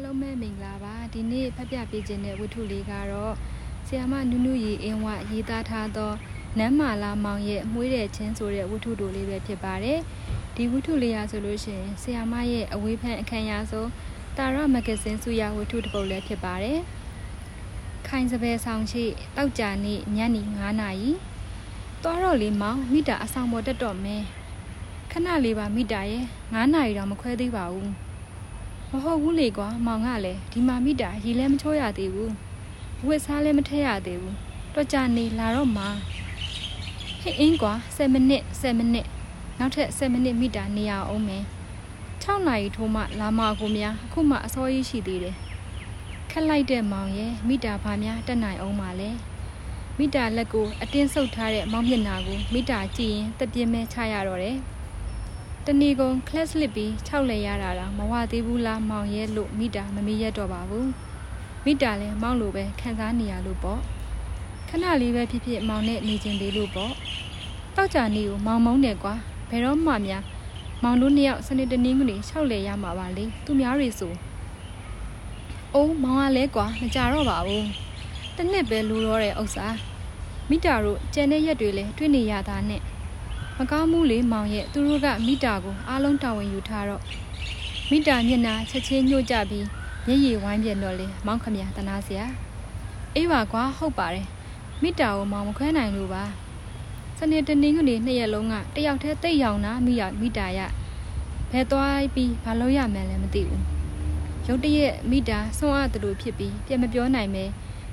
အားလုံးပဲမင်္ဂလာပါဒီနေ့ဖတ်ပြပေးခြင်းတဲ့ဝတ္ထုလေးကတော့ဆီယာမနုနုရီအင်းဝရေးသားထားသောနမ်းမာလာမောင်ရဲ့မွေးတဲ့ချင်းဆိုတဲ့ဝတ္ထုတို့လေးပဲဖြစ်ပါတယ်ဒီဝတ္ထုလေးရဆိုလို့ရှိရင်ဆီယာမရဲ့အဝေးဖန်အခမ်းအနားဆိုတာရမဂဇင်းစုရဝတ္ထုတစ်ပုဒ်လည်းဖြစ်ပါတယ်ခိုင်စပယ်ဆောင်ရှိတောက်ကြနေ့ညနေ9နာရီသွားတော့လေမောင်မိတာအဆောင်ပေါ်တက်တော့မယ်ခဏလေးပါမိတာရဲ့9နာရီတော့မခွဲသေးပါဘူး မဟုတ်ဘူးလေကွာမောင်ကလည်းဒီမှာမိတာရေလဲမချိုးရသေးဘူးဝစ်စားလည်းမထည့်ရသေးဘူးတော့ကြနေလာတော့မှာဟင်းအင်းကွာ7မိနစ်7မိနစ်နောက်ထပ်7မိနစ်မိတာနေရအောင်မယ်6နာရီထိုးမှလာမကိုများအခုမှအစောကြီးရှိသေးတယ်ခက်လိုက်တဲ့မောင်ရဲ့မိတာဘာများတက်နိုင်အောင်ပါလဲမိတာလက်ကိုအတင်းဆုပ်ထားတဲ့မောင်မျက်နှာကိုမိတာကြည့်ရင်တပြင်းမဲချရတော့တယ် တဏီကုံကလစ်လစ်ပြီး၆လဲရတာတော့မဝသေးဘူးလားမောင်ရဲ့လို့မိတာမမေ့ရတော့ပါဘူးမိတာလည်းမောင်လိုပဲခံစားနေရလို့ပေါ့ခဏလေးပဲဖြစ်ဖြစ်မောင်နဲ့နေကျင်သေးလို့ပေါ့တောက်ကြနေကိုမောင်မုန်းတယ်ကွာဘယ်တော့မှများမောင်တို့နှစ်ယောက်စနေတနင်္ဂနွေ၆လဲရမှာပါလေသူများတွေဆိုအိုးမောင်ကလဲကွာမကြတော့ပါဘူးတနစ်ပဲလူတော့တဲ့ဥစ္စာမိတာတို့ကျန်တဲ့ရက်တွေလည်းတွေ့နေရတာနဲ့ မကောင်းမှုလေမောင်ရဲ့သူတို့ကမိတာကိုအားလုံးတာဝန်ယူထားတော့မိတာမျက်နှာချက်ချင်းညှို့ကြပြီးမျက်ရည်ဝိုင်းပြန်တော့လေမောင်ခမရတနာစရာအေးပါကွာဟုတ်ပါတယ်မိတာကိုမောင်မခွဲနိုင်လို့ပါစနေတနင်္ဂနွေနှစ်ရက်လုံးကတယောက်တည်းတိတ်ရောင်နာမိရမိတာရဘယ်သွားပြီးဘာလို့ရမယ်လဲမသိဘူးရုတ်တရက်မိတာဆွမ်းအားတလူဖြစ်ပြီးပြမပြောနိုင်ပဲ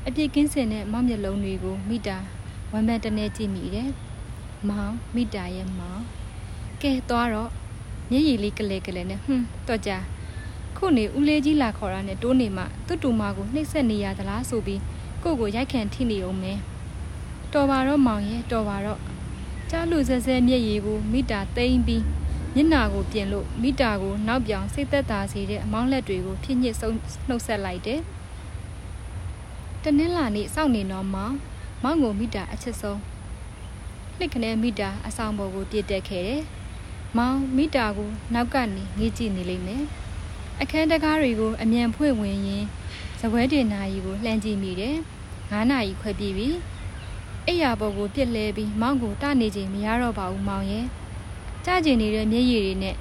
အပြစ်ကင်းစင်တဲ့မောင်မျက်လုံးတွေကိုမိတာဝမ်းမတနေကြည့်မိတယ် မောင်မိတာရဲ့မောင်ကဲသွားတော့မျက်ရည်လေးကလေးကလေးနဲ့ဟွန်းတော့ကြခုနေဦးလေးကြီးလာခေါ်တာနဲ့တိုးနေမှသူ့တူမကိုနှိပ်စက်နေရသလားဆိုပြီးကိုကိုရိုက်ခံထိနေအောင်မယ်တော်ပါတော့မောင်ရဲ့တော်ပါတော့ကြားလူဆဲဆဲမျက်ရည်ကိုမိတာသိမ့်ပြီးမျက်နာကိုပြင်လို့မိတာကိုနောက်ပြောင်စိတ်သက်သာစေတဲ့အမောင်းလက်တွေကိုဖြည့်ညစ်ဆုံးနှုတ်ဆက်လိုက်တယ်တနင်္လာနေ့စောင့်နေတော့မောင်မောင်ကိုမိတာအချက်ဆုံး နှစ်ခနဲမိတာအဆောင်ပေါ်ကိုပြစ်တက်ခဲ့တယ်။မောင်မိတာကိုနောက်ကနေငေးကြည့်နေလိမ့်မယ်။အခန်းတကားတွေကိုအမြန်ဖွင့်ဝင်ရင်ဇပွဲတင်နာရီကိုလှမ်းကြည့်မိတယ်။9နာရီခွဲပြီးပြီ။အိယာပေါ်ကိုပြစ်လဲပြီးမောင်ကိုတနေချိန်မရတော့ပါဘူးမောင်ရဲ့။ကြားကျင်နေတဲ့မျက်ရည်တွေနဲ့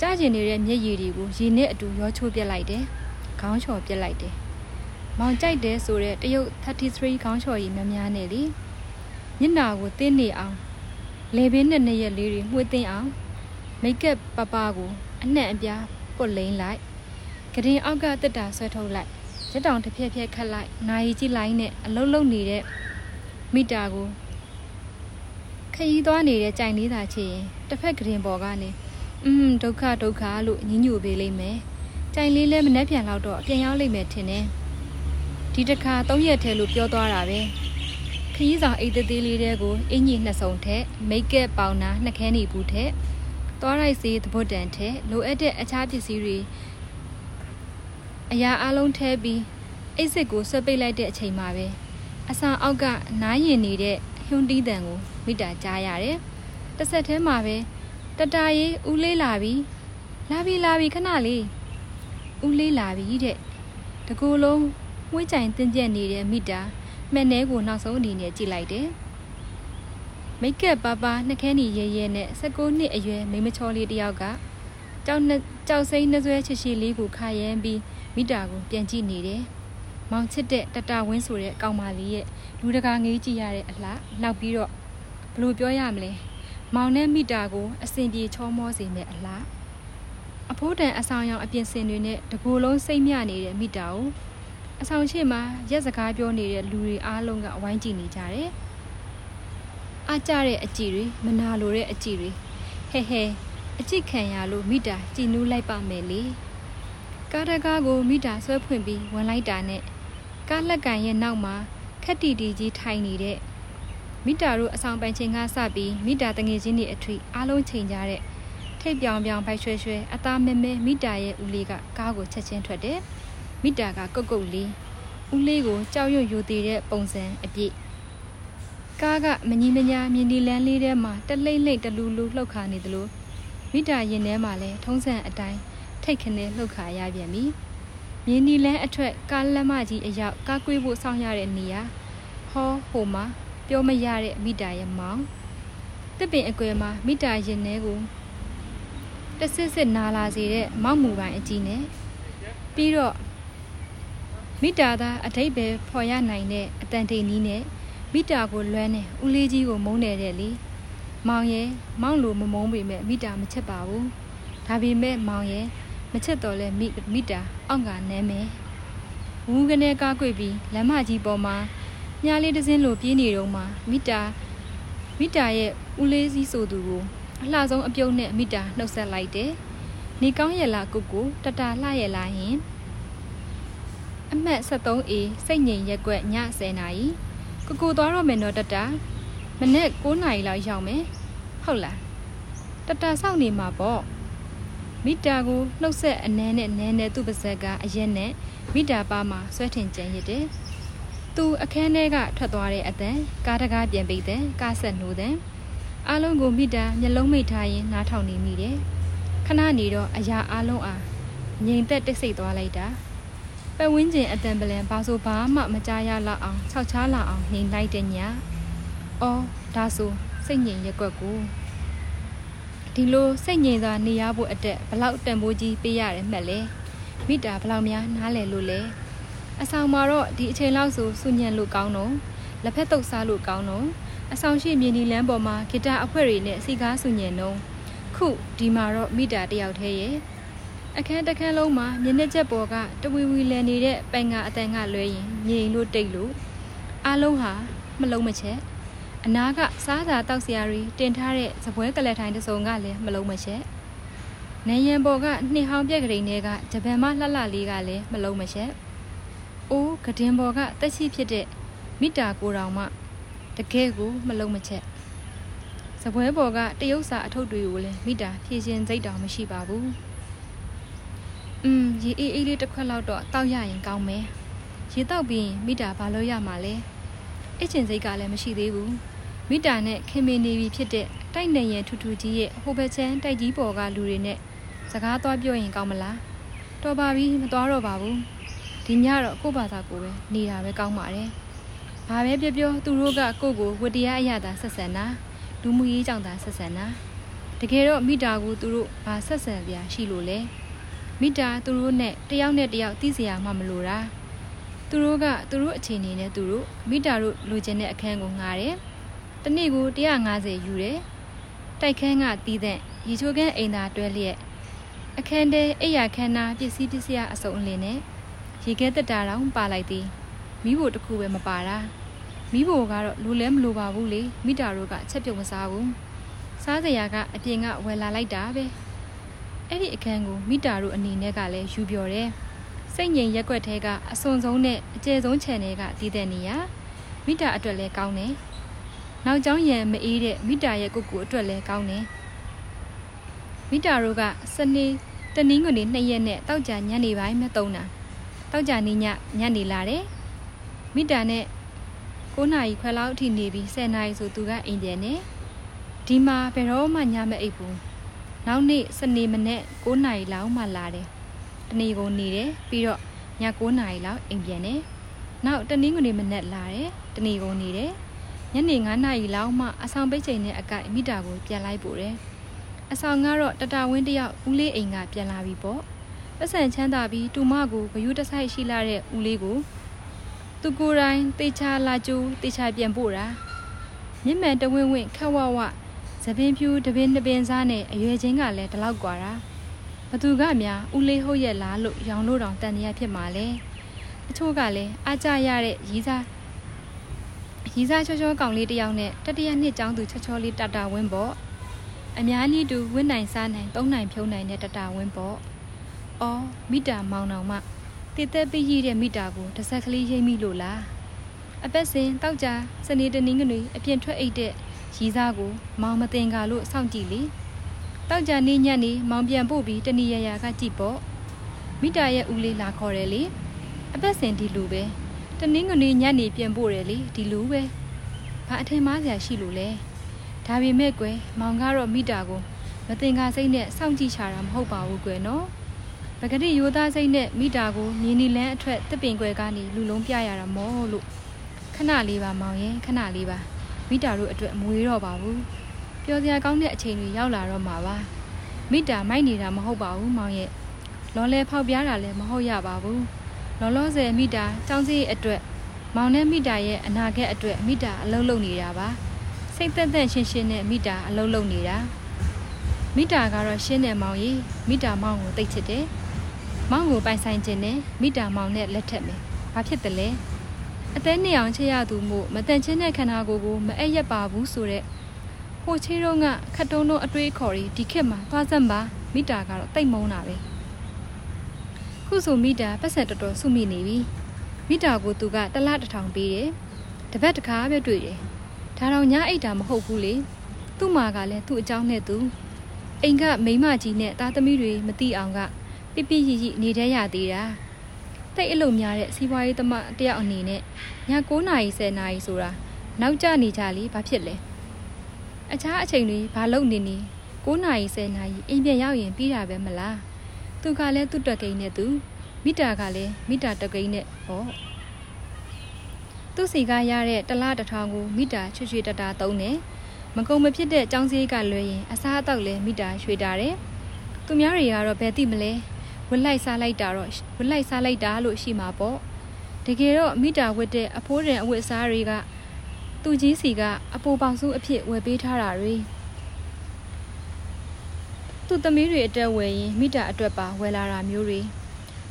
ကြားကျင်နေတဲ့မျက်ရည်တွေကိုရေနဲ့အတူရောချိုးပြစ်လိုက်တယ်။ခေါင်းချော်ပြစ်လိုက်တယ်။မောင်ကြိုက်တယ်ဆိုတဲ့တရုတ်33ခေါင်းချော်ကြီးများများနဲ့လေ။ မျက်နာကိုတင်းနေအောင်လေပင်းနဲ့နှစ်ရက်လေးတွေမှွေးသိမ်းအောင်မိတ်ကပ်ပပကိုအနှံ့အပြားပုတ်လိမ့်လိုက်ကရင်အောက်ကတက်တာဆွဲထုတ်လိုက်ရက်တောင်တစ်ဖြက်ဖြက်ခတ်လိုက်နိုင်ကြီးလိုက်နဲ့အလုံးလုံးနေတဲ့မိတာကိုခရီးသွားနေတဲ့ကြိုင်လေးသာချေရင်တစ်ဖက်ကရင်ပေါ်ကနေอืมဒုက္ခဒုက္ခလို့ညှဉ်းညူပေးလိမ့်မယ်ကြိုင်လေးလည်းမနှက်ပြန်တော့တော့ပြန်ရောက်လိမ့်မယ်ထင်တယ်ဒီတစ်ခါ၃ရက်ထဲလို့ပြောသွားတာပဲ ခရီးဆောင်အိတ်သေးသေးလေးတဲကိုအင်ကြီးနှစ်စုံထက်မိတ်ကပ်ပေါင်နာနှစ်ခဲနေဘူးထက်သွားရိုက်စေးသဘွတ်တန်ထက်လိုအပ်တဲ့အခြားပစ္စည်းတွေအရာအလုံးထဲပြီးအိတ်စစ်ကိုဆွဲပိတ်လိုက်တဲ့အချိန်မှာပဲအဆန်အောက်ကနားရင်နေတဲ့ဟွန်းတီးတန်ကိုမိတာကြားရတယ်။တစ်ဆက်တည်းမှာပဲတတရေးဦးလေးလာပြီလာပြီလာပြီခဏလေးဦးလေးလာပြီတဲ့တကူလုံးမွှေးကြိုင်တင်းကျက်နေတဲ့မိတာ မှန်နဲကိုနောက်ဆုံးအနေနဲ့ကြည့်လိုက်တယ်။မိတ်ကပ်ပါပါနှခဲနီရဲရဲနဲ့16နှစ်အရွယ်မိမချောလေးတယောက်ကကြောက်ကြောက်စိမ့်နှဆွဲချစ်ရှိလေးကိုခါရမ်းပြီးမိတာကိုပြန်ကြည့်နေတယ်။မောင်ချစ်တဲ့တတဝင်းဆိုတဲ့ကောင်မလေးရဲ့လူတကာငေးကြည့်ရတဲ့အလှနောက်ပြီးတော့ဘလို့ပြောရမလဲ။မောင်နဲ့မိတာကိုအစဉ်ပြေချောမောစေမဲ့အလှအဖိုးတန်အဆောင်ရောင်အပြင်စင်တွေနဲ့တကူလုံးစိတ်မြနေတဲ့မိတာကို အဆောင်ရှိမှာရက်စကားပြောနေတဲ့လူတွေအားလုံးကဝိုင်းကြည့်နေကြတယ်။အားကြတဲ့အကြည့်တွေမနာလိုတဲ့အကြည့်တွေဟဲဟဲအကြည့်ခံရလို့မိတာကြည်နူးလိုက်ပါမယ်လေ။ကားတကားကိုမိတာဆွဲဖွင့်ပြီးဝင်လိုက်တာနဲ့ကားလက်ကန်ရဲ့နောက်မှာခက်တီတီကြီးထိုင်နေတဲ့မိတာတို့အဆောင်ပိုင်ချင်းကစပြီးမိတာတငယ်ချင်းတွေအထွေအားလုံးချိန်ကြတဲ့ထိတ်ပြောင်ပြောင်ဖိုက်ရွှဲရွှဲအသားမဲမဲမိတာရဲ့ဦးလေးကကားကိုချက်ချင်းထွက်တယ်။ မိတာကကုတ်ကုတ်လေးဦးလေးကိုကြောက်ရွံ့ယူသေးတဲ့ပုံစံအပြည့်ကားကမကြီးမညာမြင်းဒီလန်းလေးထဲမှာတလိမ့်လိမ့်တလူလူလှုပ်ခါနေသလိုမိတာရင်ထဲမှာလည်းထုံးစံအတိုင်းထိတ်ခနဲလှုပ်ခါရပြန်ပြီမြင်းနီလန်းအထက်ကားလက်မကြီးအရောက်ကားကွေးဖို့စောင့်ရတဲ့နေရာဟောဟိုမှာပြောမရတဲ့မိတာရဲ့မောင်တစ်ပင်အကွယ်မှာမိတာရင်ထဲကိုတဆစ်စစ်နာလာစေတဲ့မောက်မူပိုင်းအကြီးနဲ့ပြီးတော့ မိတာသားအထိတ်ပဲဖော်ရနိုင်တဲ့အတန်တိန်နီးနဲ့မိတာကိုလွမ်းနေဦးလေးကြီးကိုမုန်းတယ်တဲ့လေမောင်ရဲ့မောင်လိုမမုန်းပေမဲ့မိတာမချက်ပါဘူးဒါပေမဲ့မောင်ရဲ့မချက်တော့လဲမိမိတာအောင့်ကနဲမယ်ဝူးကနေကားကွေပြီးလမ်းမကြီးပေါ်မှာညာလေးတစ်စင်းလိုပြေးနေတော့မှမိတာမိတာရဲ့ဦးလေးစီးဆိုသူကိုအလှဆုံးအပြုံးနဲ့မိတာနှုတ်ဆက်လိုက်တယ်။နေကောင်းရဲ့လားကိုကိုတတလှရဲ့လားယင် အမှတ် 73A စိတ်ငြိမ်ရက်ွက်ည10နာရီကိုကိုသွားတော့မယ်နော်တတမနေ့9နာရီလောက်ရောက်မယ်ဟုတ်လားတတစောင့်နေမှာပေါ့မိတာကိုနှုတ်ဆက်အနှဲနဲ့နဲနဲ့သူ့ပါဇက်ကအရက်နဲ့မိတာပါမှာဆွဲထင်ကြံရစ်တယ်သူအခန်းထဲကထွက်သွားတဲ့အတန်ကားတကားပြန်ပိတ်တဲ့ကားဆက်နှိုးတဲ့အားလုံးကိုမိတာမျက်လုံးမိတ်ထားရင်နားထောင်နေမိတယ်ခဏနေတော့အရာအားလုံးအားငြိမ်သက်တိတ်ဆိတ်သွားလိုက်တာ ပတ်ဝန်းကျင်အတန်ပလန်ဘာဆိုဘာမှမကြားရလောက်အောင်ခြောက်ချားလာအောင်နေလိုက်တဲ့ညအော်ဒါဆိုစိတ်ငြိမ်ရက်ွက်ကိုဒီလိုစိတ်ငြိမ်စွာနေရဖို့အတွက်ဘလောက်တန်ဖိုးကြီးပေးရတယ်မှတ်လဲမိတာဘလောက်များနားလည်လို့လဲအဆောင်မှာတော့ဒီအချိန်လောက်ဆိုစုညံလို့ကောင်းတော့လက်ဖက်တုပ်စားလို့ကောင်းတော့အဆောင်ရှိမြင်းဒီလမ်းပေါ်မှာဂီတအဖွဲ့တွေနဲ့စီကားစုညံတော့ခုဒီမှာတော့မိတာတယောက်တည်းရဲ့ အခန်းတစ်ခန်းလုံးမှာမျက်နှာချက်ပေါ်ကတဝီဝီလည်နေတဲ့ပိုင်ကအတန်ကလွဲရင်ငြိမ်လို့တိတ်လို့အားလုံးဟာမလုံးမချက်အနာကစားစာတောက်စရာတွေတင်ထားတဲ့စပွဲကလက်ထိုင်တစုံကလည်းမလုံးမချက်နေရန်ပေါ်ကနှစ်ဟောင်းပြက်ကလေးတွေကဂျပန်မလှလှလေးကလည်းမလုံးမချက်အိုးကဒင်ပေါ်ကတက်ရှိဖြစ်တဲ့မိတာကိုတောင်မှတကယ်ကိုမလုံးမချက်စပွဲပေါ်ကတရုတ်စာအထုပ်တွေကိုလည်းမိတာဖြည့်ရှင်စိတ်တောင်မရှိပါဘူး อืมရေအေးအေးလေးတစ်ခွက်လောက်တော့တောက်ရရင်ကောင်းမယ်ရေတောက်ပြီးမိတာဘာလို့ရမှာလဲအစ်ချင်စိတ်ကလည်းမရှိသေးဘူးမိတာနဲ့ခင်မင်နေပြီဖြစ်တဲ့တိုက်နေရင်ထူထူကြီးရဲ့ဟိုဘက်ချမ်းတိုက်ကြီးပေါ်ကလူတွေနဲ့စကားသွားပြောရင်ကောင်းမလားတော်ပါပြီမသွားတော့ပါဘူးဒီညတော့ကို့ဘာသာကိုပဲနေတာပဲကောင်းပါတယ်ဘာပဲပြောပြောသူတို့ကကို့ကိုဝတ္တရားအရသာဆက်ဆံတာလူမှုရေးကြောင့်သာဆက်ဆံတာတကယ်တော့မိတာကိုသူတို့ဘာဆက်ဆံပြရှိလို့လဲ မိတာသူတို့နဲ့တယောက်နဲ့တယောက်သိစရာမှမလိုတာသူတို့ကသူတို့အခြေအနေနဲ့သူတို့မိတာတို့လိုချင်တဲ့အခန်းကိုငှားတယ်တနေ့ကို150ယူတယ်တိုက်ခန်းကတီးတဲ့ရေချိုးခန်းအိမ်သာတွဲလျက်အခန်းထဲအိယာခန်းနာပစ္စည်းပစ္စည်းအစုံအလင်းနဲ့ရေခဲတက်တာတောင်ပါလိုက်သည်မိဖို့တခုပဲမပါတာမိဖို့ကတော့လူလဲမလိုပါဘူးလေမိတာတို့ကချက်ပြုတ်မစားဘူးစားစရာကအပြင်ကဝယ်လာလိုက်တာပဲ အဲ့ဒီအခန်းကိုမိတာတို့အနေနဲ့ကလည်းယူပြော်တယ်စိတ်ငြိမ်ရက်ွက်ထဲကအစွန်ဆုံးနဲ့အကျယ်ဆုံးခြံတွေကတည်တဲ့နေရာမိတာအတွက်လည်းကောင်းတယ်နောက်ကျောင်းရံမအေးတဲ့မိတာရဲ့ကိုကိုအတွက်လည်းကောင်းတယ်မိတာတို့ကစနေတနင်္ဂနွေနှစ်ရက်နဲ့တောက်ကြညနေပိုင်းမှသုံးတာတောက်ကြနေညညနေလာတယ်မိတာနဲ့9နာရီခွဲလောက်အထိနေပြီး10နာရီဆိုသူကအိမ်ပြန်နေဒီမှာဘယ်တော့မှညမအိပ်ဘူး နောက်နေ့စနေမနေ့9နာရီလောက်မှလာတယ်တနေ့ကုန်နေတယ်ပြီးတော့ည9နာရီလောက်အိမ်ပြန်တယ်နောက်တနင်္ဂနွေမနေ့လာတယ်တနေ့ကုန်နေတယ်ညနေ9နာရီလောက်မှအဆောင်ပိတ်ချိန်နဲ့အကိုက်မိတာကိုပြန်လိုက်ပို့တယ်အဆောင်ကတော့တတဝင်းတယောက်ဦးလေးအိမ်ကပြန်လာပြီပေါ့ပတ်စံချမ်းသာပြီးတူမကိုဂယုတဆိုင်ရှိလာတဲ့ဦးလေးကိုသူကိုယ်တိုင်တေချာလာကျူတေချာပြန်ပို့တာမြင့်မှန်တဝင်းဝင်းခက်ဝဝ သပင်ဖြူတပင်တပင်စားနဲ့အရွယ်ချင်းကလည်းဒီလောက်กว่าတာဘသူကများဦးလေးဟုတ်ရဲ့လားလို့ရောင်လို့တောင်တန်တရားဖြစ်မှာလဲအချို့ကလည်းအားကြရတဲ့ရီးစားရီးစားချောချောကောင်လေးတယောက်နဲ့တတိယနှစ်ကျောင်းသူချောချောလေးတတာဝင်းပေါ့အများကြီးတူဝင်းနိုင်စားနိုင်သုံးနိုင်ဖြုံးနိုင်တဲ့တတာဝင်းပေါ့အော်မိတာမောင်တော်မှတည်သက်ပြီးရတဲ့မိတာကိုတစ်ဆက်ကလေးရိမ့်မိလို့လားအပတ်စဉ်တောက်ကြစနေတနင်္ဂနွေအပြင်ထွက်အိတ်တဲ့ ရီစားကို မောင်မတင်ကာလို့စောင့်ကြည့်လေတောက်ကြနေညက်နေမောင်ပြန်ပို့ပြီးတဏီရရကကြည့်ပေါ့မိတာရဲ့ဦးလေးလာခေါ်တယ်လေအပတ်စဉ်ဒီလူပဲတနင်္ဂနွေညနေပြန်ပို့တယ်လေဒီလူပဲဘာအထင်မှားစရာရှိလို့လဲဒါပေမဲ့ကွယ်မောင်ကတော့မိတာကိုမတင်ကာစိတ်နဲ့စောင့်ကြည့်ချတာမဟုတ်ပါဘူးကွယ်နော်ပကတိရိုးသားစိတ်နဲ့မိတာကိုမြင်းနီလန်းအထွက်တစ်ပင်ကွယ်ကနေလူလုံးပြရတာမောလို့ခဏလေးပါမောင်ရင်ခဏလေးပါ မိတာတို့အတွက်မွေးတော့ပါဘူးပျော်စရာကောင်းတဲ့အချိန်တွေရောက်လာတော့မှာပါမိတာမိုက်နေတာမဟုတ်ပါဘူးမောင်ရဲ့လော်လဲဖောက်ပြားတာလည်းမဟုတ်ရပါဘူးလောလောဆယ်မိတာចောင်းစီအတွက်မောင်နဲ့မိတာရဲ့အနာဂတ်အတွက်မိတာအလုံးလုံးနေတာပါစိတ်သက်သက်ရှင်းရှင်းနဲ့မိတာအလုံးလုံးနေတာမိတာကတော့ရှင်းတယ်မောင်ကြီးမိတာမောင်ကိုတိတ်ချစ်တယ်မောင်ကိုပိုင်ဆိုင်ခြင်းနဲ့မိတာမောင်နဲ့လက်ထက်မယ်ဘာဖြစ်တယ်လဲ အသက်နှစ်အောင်ချက်ရသူမို့မတန်ချင်းတဲ့ခန္ဓာကိုယ်ကိုမအပ်ရပါဘူးဆိုတဲ့ဟိုချေးတော့ကခတ်တုံးတော့အတွေးခေါ်ပြီးဒီခေတ်မှာသွားစမ်းပါမိတာကတော့တိတ်မုန်းတာပဲခုဆိုမိတာပတ်စံတော်တော်စုမိနေပြီမိတာကိုသူကတလားတစ်ထောင်ပေးတယ်တပတ်တစ်ခါပဲတွေ့တယ်ဒါတော့ညအိတ်တာမဟုတ်ဘူးလေသူ့မာကလည်းသူ့အကြောင်းနဲ့သူအိမ်ကမိမကြီးနဲ့သားသမီးတွေမသိအောင်က ပြပြရရနေတတ်ရသေးတာ တိတ်အလုံးများတဲ့စီးပွားရေးသမားတယောက်အနေနဲ့ည9နာရီ10နာရီဆိုတာနောက်ကျနေကြလေဘာဖြစ်လဲအခြားအချိန်တွေဘာလုပ်နေနေ9နာရီ10နာရီအိမ်ပြန်ရောက်ရင်ပြီးတာပဲမလားသူကလည်းသူ့တက်ကိန်းနဲ့သူမိတာကလည်းမိတာတက်ကိန်းနဲ့ဟောသူ့စီကရတဲ့တလားတစ်ထောင်ကိုမိတာချွတ်ချွေတတာသုံးတယ်မကုံမဖြစ်တဲ့ចောင်းစည်းကလွှဲရင်အစားအသောက်လည်းမိတာရွှေတာတယ်သူများတွေကတော့ဘယ်သိမလဲ ဝက်လိုက်စားလိုက်တာတော့ဝက်လိုက်စားလိုက်တာလို့ရှိမှာပေါ့တကယ်တော့မိတာဝတ်တဲ့အဖိုးတန်အဝတ်အစားတွေကသူကြီးစီကအပိုပေါင်စုအဖြစ်ဝယ်ပေးထားတာတွေသူ့သမီးတွေအတွက်ဝယ်ရင်မိတာအတွက်ပါဝယ်လာတာမျိုးတွေ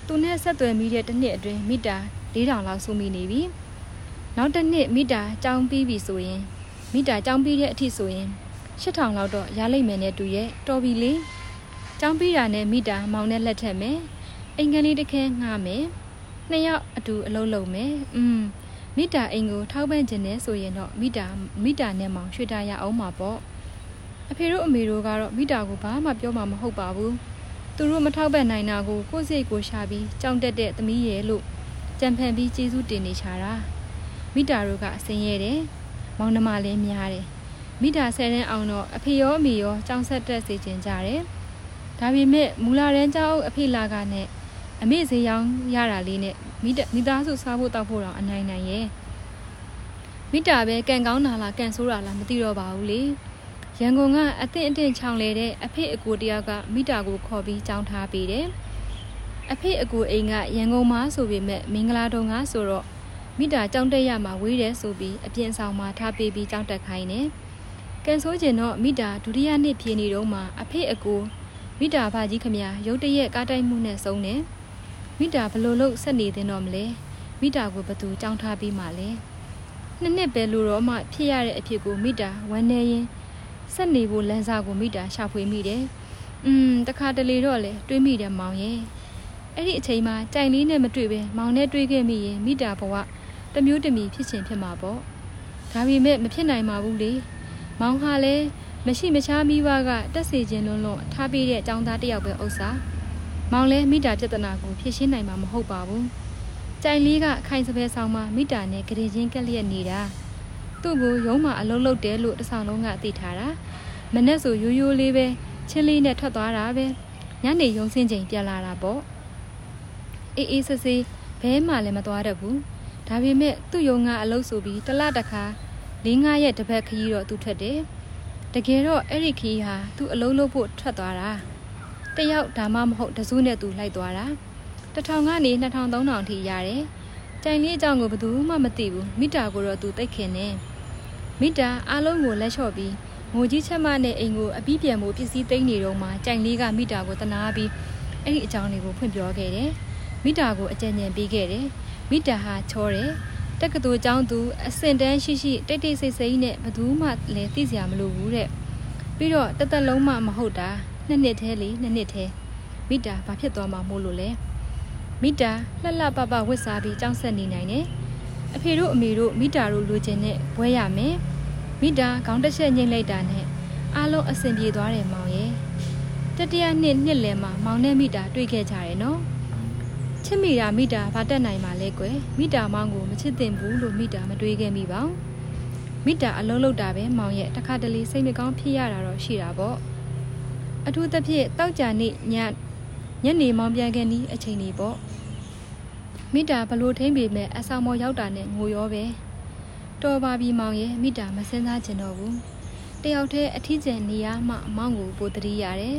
သူနဲ့ဆက်သွယ်မိတဲ့တစ်နှစ်အတွင်းမိတာ4000လောက်စုမိနေပြီနောက်တစ်နှစ်မိတာကြောင်းပြီးပြီဆိုရင်မိတာကြောင်းပြီးတဲ့အထိဆိုရင်8000လောက်တော့ရလိမ့်မယ်နဲ့တူရဲ့တော်ပြီလေ ကျောင်းပြီးတာနဲ့မိတာမောင်နဲ့လက်ထက်မယ်အိမ်ကလေးတစ်ခဲငှားမယ်နှစ်ယောက်အတူအလုံးလုံးမယ်อืมမိတာအိမ်ကိုထောက်ပံ့ခြင်းနဲ့ဆိုရင်တော့မိတာမိတာနဲ့မောင်ရွှေတာရအောင်မှာပေါ့အဖေတို့အမေတို့ကတော့မိတာကိုဘာမှပြောမှာမဟုတ်ပါဘူးသူတို့မထောက်ပံ့နိုင်တာကိုကိုယ့်စိတ်ကိုရှာပြီးကြောင်တက်တဲ့သမီးရဲ့လို့ကြံဖန်ပြီးကျေးဇူးတင်နေချတာမိတာတို့ကအစင်ရဲတယ်မောင်နှမလည်းများတယ်မိတာဆယ်တန်းအောင်တော့အဖေရောအမေရောကြောင်ဆက်တက်စေခြင်းကြတယ် ဒါပေမဲ့မူလာရန်ကျောင်းအဖေလာကနဲ့အမေဈေးရောင်းရတာလေးနဲ့မိမိသားစုစားဖို့တောက်ဖို့တော့အနိုင်နိုင်ရဲ့မိတာပဲကန်ကောင်းတာလားကန်ဆိုးတာလားမသိတော့ပါဘူးလေရန်ကုန်ကအသင့်အတင့်ချောင်လေတဲ့အဖေအကိုတယောက်ကမိတာကိုခေါ်ပြီးကြောင်းထားပေးတယ်အဖေအကိုအိမ်ကရန်ကုန်မှာဆိုပေမဲ့မင်္ဂလာတုံကဆိုတော့မိတာကြောင်းတက်ရမှာဝေးတယ်ဆိုပြီးအပြင်ဆောင်မှာထားပေးပြီးကြောင်းတက်ခိုင်းတယ်ကန်ဆိုးကျင်တော့မိတာဒုတိယနှစ်ပြေနေတော့မှအဖေအကို မိတာဖကြီးခမရုတ်တရက်ကားတိုက်မှုနဲ့ဆုံးတယ်မိတာဘလို့လို့ဆက်နေတင်တော့မလဲမိတာကိုဘသူကြောင်းထားပြီးမှလဲနှစ်နှစ်ပဲလို့တော့မှဖြစ်ရတဲ့အဖြစ်ကိုမိတာဝမ်းနေရင်ဆက်နေဖို့လမ်းစာကိုမိတာရှာဖွေမိတယ်อืมတခါတလေတော့လေတွေးမိတယ်မောင်ရဲ့အဲ့ဒီအချိန်မှာကြိုင်လေးနဲ့မတွေ့ပဲမောင်နဲ့တွေ့ခဲ့မိရင်မိတာဘဝတမျိုးတမီဖြစ်ချင်ဖြစ်မှာပေါ့ဒါပေမဲ့မဖြစ်နိုင်ပါဘူးလေမောင်ဟာလည်း မရှိမချားမိဘကတက်စီခြင်းလွန်းလွန်းထားပေးတဲ့အကြောင်းသားတယောက်ပဲဥစ္စာမောင်လဲမိတာပြဿနာကိုဖြေရှင်းနိုင်မှာမဟုတ်ပါဘူးကြိုင်လေးကခိုင်စပယ်ဆောင်မှာမိတာနဲ့ကြင်ချင်းကက်လျက်နေတာသူ့ကိုရုံးမှာအလုံးလုံးတယ်လို့တဆောင်လုံးကသိထားတာမနဲ့ဆိုရိုးရိုးလေးပဲချင်းလေးနဲ့ထွက်သွားတာပဲညနေရုံစင်းချိန်ပြန်လာတာပေါ့အေးအေးဆေးဆေးဘဲမှလည်းမသွားတတ်ဘူးဒါပေမဲ့သူ့ယုံကအလုပ်ဆိုပြီးတလတခါ၄၅ရက်တစ်ပတ်ခရီးတော့သူထွက်တယ် တကယ်တော့အဲ့ဒီခီးဟာသူ့အလုံးလုံးဖို့ထွက်သွားတာတယောက်ဒါမှမဟုတ်တစုနဲ့သူလိုက်သွားတာတထောင်ကနေ2000 3000ထိရတယ်ကြိုင်လေးအကြောင်းကိုဘယ်သူမှမသိဘူးမိတာကိုတော့သူသိခင်နေမိတာအားလုံးကိုလက်လျှော့ပြီးငိုကြီးချက်မနဲ့အိမ်ကိုအပြီးပြန်ဖို့ပစ္စည်းသိမ်းနေတော့မှကြိုင်လေးကမိတာကိုတနာပြီးအဲ့ဒီအကြောင်းတွေကိုဖွင့်ပြောခဲ့တယ်မိတာကိုအကြံဉာဏ်ပေးခဲ့တယ်မိတာဟာချောတယ် တက္ကသိုလ်ကျောင်းသူအစင်တန်းရှိရှိတိတ်တိတ်ဆိတ်ဆိတ်နဲ့ဘသူမှလည်းသိစရာမလိုဘူးတဲ့ပြီးတော့တသက်လုံးမှမဟုတ်တာနှစ်နှစ်သေးလေနှစ်နှစ်သေးမိတာဘာဖြစ်သွားမှာမို့လို့လဲမိတာလှလှပပဝစ်စားပြီးကြောင်းဆက်နေနိုင်တယ်အဖေတို့အမေတို့မိတာတို့လိုချင်တဲ့ဘွဲရမယ်မိတာခေါင်းတစ်ချက်ညှိလိုက်တာနဲ့အားလုံးအဆင်ပြေသွားတယ်မောင်ရဲ့တတိယနှစ်နှစ်လယ်မှာမောင်နဲ့မိတာတွေ့ခဲ့ကြတယ်နော် ချစ်မိတာမိတာဘာတက်နိုင်မှာလဲကွယ်မိတာမောင်ကိုမချစ်တင်ဘူးလို့မိတာမတွေးခဲ့မိပါဘူးမိတာအလုံးလုံးတာပဲမောင်ရဲ့တခါတလေစိတ်မကောင်းဖြစ်ရတာတော့ရှိတာပေါ့အထူးသဖြင့်တောက်ကြနေ့ညညနေမောင်ပြန်ကန်ဒီအချိန်လေးပေါ့မိတာဘလို့ထိမ့်ပေမဲ့အဆောင်မောရောက်တာနဲ့ငိုရောပဲတော်ပါပြီမောင်ရဲ့မိတာမစင်းစားချင်တော့ဘူးတယောက်တည်းအထီးကျန်နေရမှမောင်ကိုပိုတတိရတယ်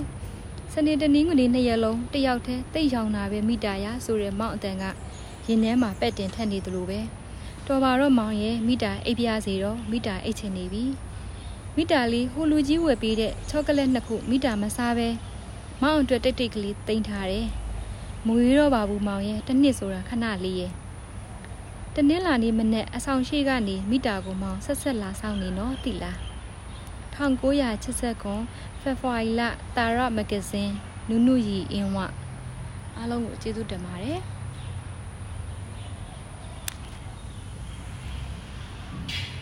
စနေတနင်္ဂနွေနှစ်ရက်လုံးတယောက်တည်းတိတ်ရောင်တာပဲမိတာရဆိုတဲ့မောင်အတန်ကရင်ထဲမှာပက်တင်ထက်နေသလိုပဲတော်ပါတော့မောင်ရဲ့မိတာအိပ်ပြားစီတော့မိတာအိတ်ချင်နေပြီမိတာလေးဟိုလူကြီးဝယ်ပေးတဲ့ချောကလက်နှစ်ခုမိတာမစားပဲမောင်အတွက်တိတ်တိတ်ကလေးတင်ထားတယ်မွေးတော့ပါဘူးမောင်ရဲ့တစ်နှစ်ဆိုတာခဏလေးရဲ့တနင်္လာနေ့မနေ့အဆောင်ရှိကနေမိတာကိုမောင်ဆက်ဆက်လာဆောင်နေနော်တိလား1980ခွန် ဖေဖော်ဝါရီလတာရမဂဇင်းနုနုရီအင်းဝအားလုံးကိုကျေးဇူးတင်ပါတယ်